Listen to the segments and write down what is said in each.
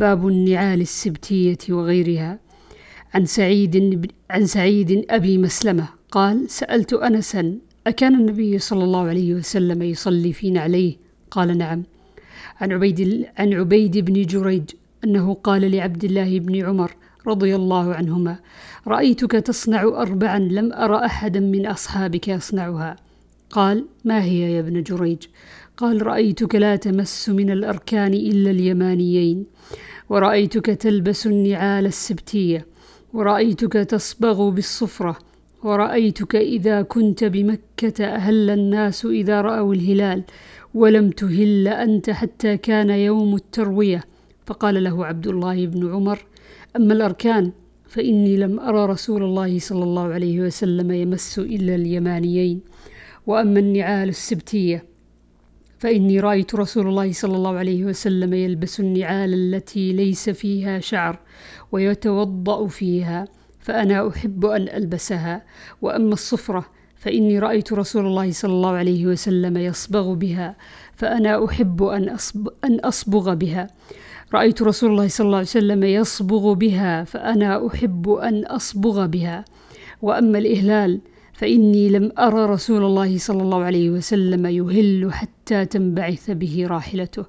باب النعال السبتية وغيرها. عن سعيد عن سعيد أبي مسلمة قال سألت أنسا أكان النبي صلى الله عليه وسلم يصلي في نعليه؟ قال نعم. عن عبيد عن عبيد بن جريج أنه قال لعبد الله بن عمر رضي الله عنهما رأيتك تصنع أربعا لم أرى أحدا من أصحابك يصنعها. قال ما هي يا ابن جريج؟ قال رأيتك لا تمس من الأركان إلا اليمانيين. ورأيتك تلبس النعال السبتية. ورأيتك تصبغ بالصفرة. ورأيتك إذا كنت بمكة أهل الناس إذا رأوا الهلال. ولم تهل أنت حتى كان يوم التروية. فقال له عبد الله بن عمر أما الأركان فإني لم أرى رسول الله صلى الله عليه وسلم يمس إلا اليمانيين. وأما النعال السبتية فإني رأيت رسول الله صلى الله عليه وسلم يلبس النعال التي ليس فيها شعر ويتوضأ فيها فأنا أحب أن ألبسها. وأما الصفرة فإني رأيت رسول الله صلى الله عليه وسلم يصبغ بها فأنا أحب أن, أصب أن أصبغ بها. رأيت رسول الله صلى الله عليه وسلم يصبغ بها فأنا أحب أن أصبغ بها. وأما الإهلال فإني لم أرى رسول الله صلى الله عليه وسلم يهل حتى تنبعث به راحلته.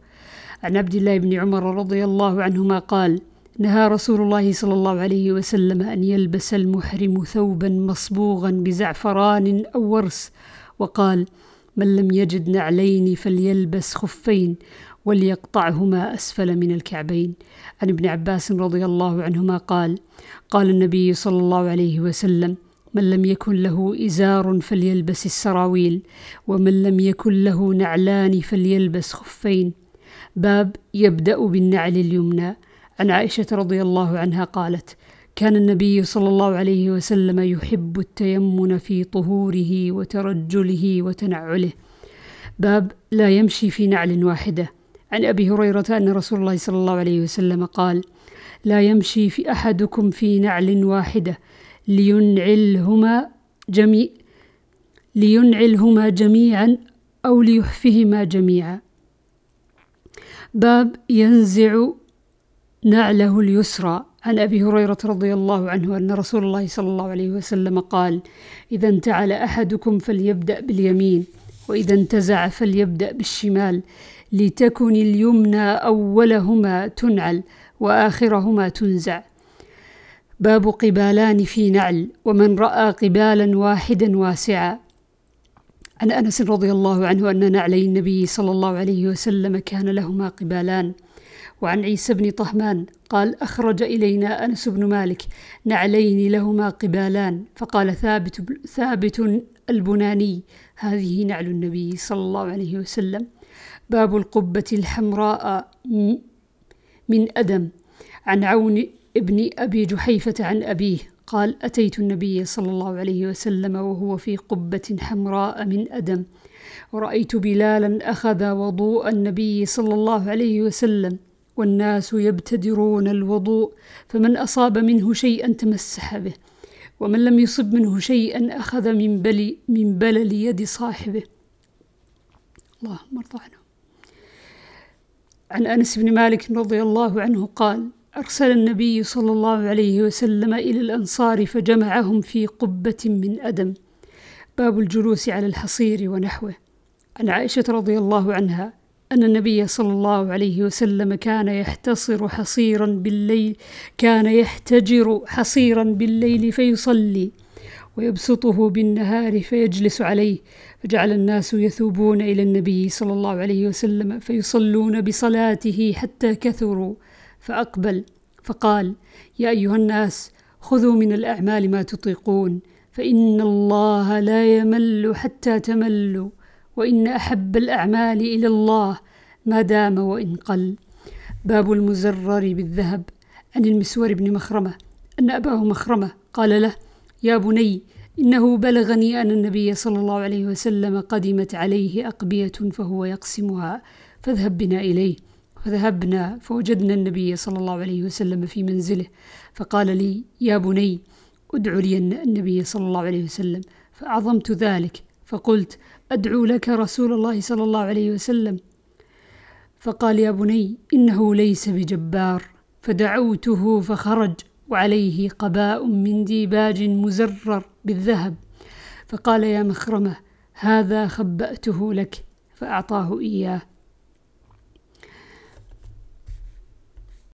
عن عبد الله بن عمر رضي الله عنهما قال نهى رسول الله صلى الله عليه وسلم أن يلبس المحرم ثوبا مصبوغا بزعفران أو ورس وقال من لم يجد نعلين فليلبس خفين وليقطعهما أسفل من الكعبين. عن ابن عباس رضي الله عنهما قال قال النبي صلى الله عليه وسلم من لم يكن له إزار فليلبس السراويل ومن لم يكن له نعلان فليلبس خفين. باب يبدأ بالنعل اليمنى. عن عائشة رضي الله عنها قالت كان النبي صلى الله عليه وسلم يحب التيمن في طهوره وترجله وتنعله. باب لا يمشي في نعل واحدة. عن أبي هريرة أن رسول الله صلى الله عليه وسلم قال لا يمشي في أحدكم في نعل واحدة. لينعلهما جميع لينعلهما جميعا أو ليحفهما جميعا. باب ينزع نعله اليسرى. عن أبي هريرة رضي الله عنه أن رسول الله صلى الله عليه وسلم قال إذا انتعل أحدكم فليبدأ باليمين وإذا انتزع فليبدأ بالشمال. لتكن اليمنى أولهما تنعل وآخرهما تنزع. باب قبالان في نعل ومن رأى قبالا واحدا واسعا. عن أنس رضي الله عنه أن نعلي النبي صلى الله عليه وسلم كان لهما قبالان. وعن عيسى بن طهمان قال أخرج إلينا أنس بن مالك نعلين لهما قبالان. فقال ثابت, ثابت البناني. هذه نعل النبي صلى الله عليه وسلم. باب القبة الحمراء من أدم. عن عون ابن أبي جحيفة عن أبيه قال أتيت النبي صلى الله عليه وسلم وهو في قبة حمراء من أدم. ورأيت بلالا أخذ وضوء النبي صلى الله عليه وسلم والناس يبتدرون الوضوء فمن أصاب منه شيئا تمسح به ومن لم يصب منه شيئا أخذ من, بلي من بلل يد صاحبه. اللهم ارضى عنه. عن أنس بن مالك رضي الله عنه قال أرسل النبي صلى الله عليه وسلم إلى الأنصار فجمعهم في قبة من أدم. باب الجلوس على الحصير ونحوه. عن عائشة رضي الله عنها أن النبي صلى الله عليه وسلم كان يحتصر حصيرا بالليل كان يحتجر حصيرا بالليل فيصلي ويبسطه بالنهار فيجلس عليه. فجعل الناس يثوبون إلى النبي صلى الله عليه وسلم فيصلون بصلاته حتى كثروا. فأقبل فقال يا أيها الناس خذوا من الأعمال ما تطيقون فإن الله لا يمل حتى تملوا وإن أحب الأعمال إلى الله ما دام وإن قل. باب المزرر بالذهب عن المسور بن مخرمة أن أباه مخرمة قال له يا بني إنه بلغني أن النبي صلى الله عليه وسلم قدمت عليه أقبية فهو يقسمها فاذهب بنا إليه. فذهبنا فوجدنا النبي صلى الله عليه وسلم في منزله فقال لي يا بني ادعو لي النبي صلى الله عليه وسلم. فعظمت ذلك فقلت أدعو لك رسول الله صلى الله عليه وسلم. فقال يا بني إنه ليس بجبار. فدعوته فخرج وعليه قباء من ديباج مزرر بالذهب. فقال يا مخرمة هذا خبأته لك. فأعطاه إياه.